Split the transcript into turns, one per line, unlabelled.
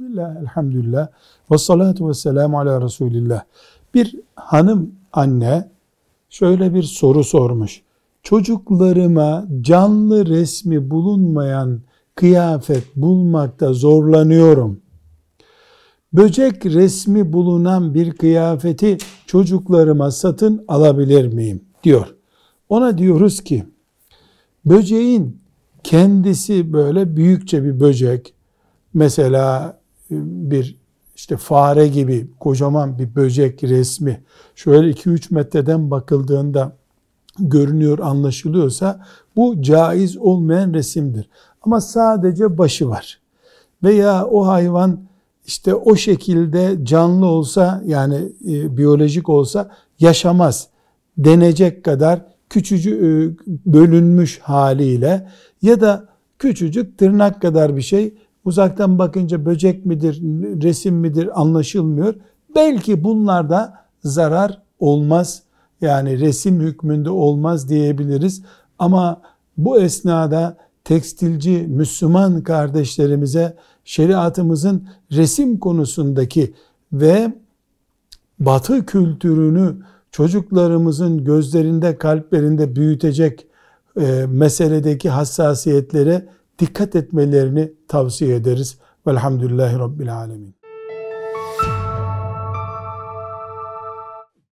Bismillah, elhamdülillah, ve salatu ve selamu ala Resulillah. Bir hanım anne şöyle bir soru sormuş. Çocuklarıma canlı resmi bulunmayan kıyafet bulmakta zorlanıyorum. Böcek resmi bulunan bir kıyafeti çocuklarıma satın alabilir miyim? diyor. Ona diyoruz ki böceğin kendisi böyle büyükçe bir böcek mesela bir işte fare gibi kocaman bir böcek resmi şöyle 2-3 metreden bakıldığında görünüyor anlaşılıyorsa bu caiz olmayan resimdir. Ama sadece başı var. Veya o hayvan işte o şekilde canlı olsa yani e, biyolojik olsa yaşamaz denecek kadar küçücük e, bölünmüş haliyle ya da küçücük tırnak kadar bir şey uzaktan bakınca böcek midir, resim midir anlaşılmıyor. Belki bunlarda zarar olmaz. Yani resim hükmünde olmaz diyebiliriz. Ama bu esnada tekstilci Müslüman kardeşlerimize şeriatımızın resim konusundaki ve batı kültürünü çocuklarımızın gözlerinde, kalplerinde büyütecek e, meseledeki hassasiyetlere dikkat etmelerini tavsiye ederiz. Velhamdülillahi Rabbil Alemin.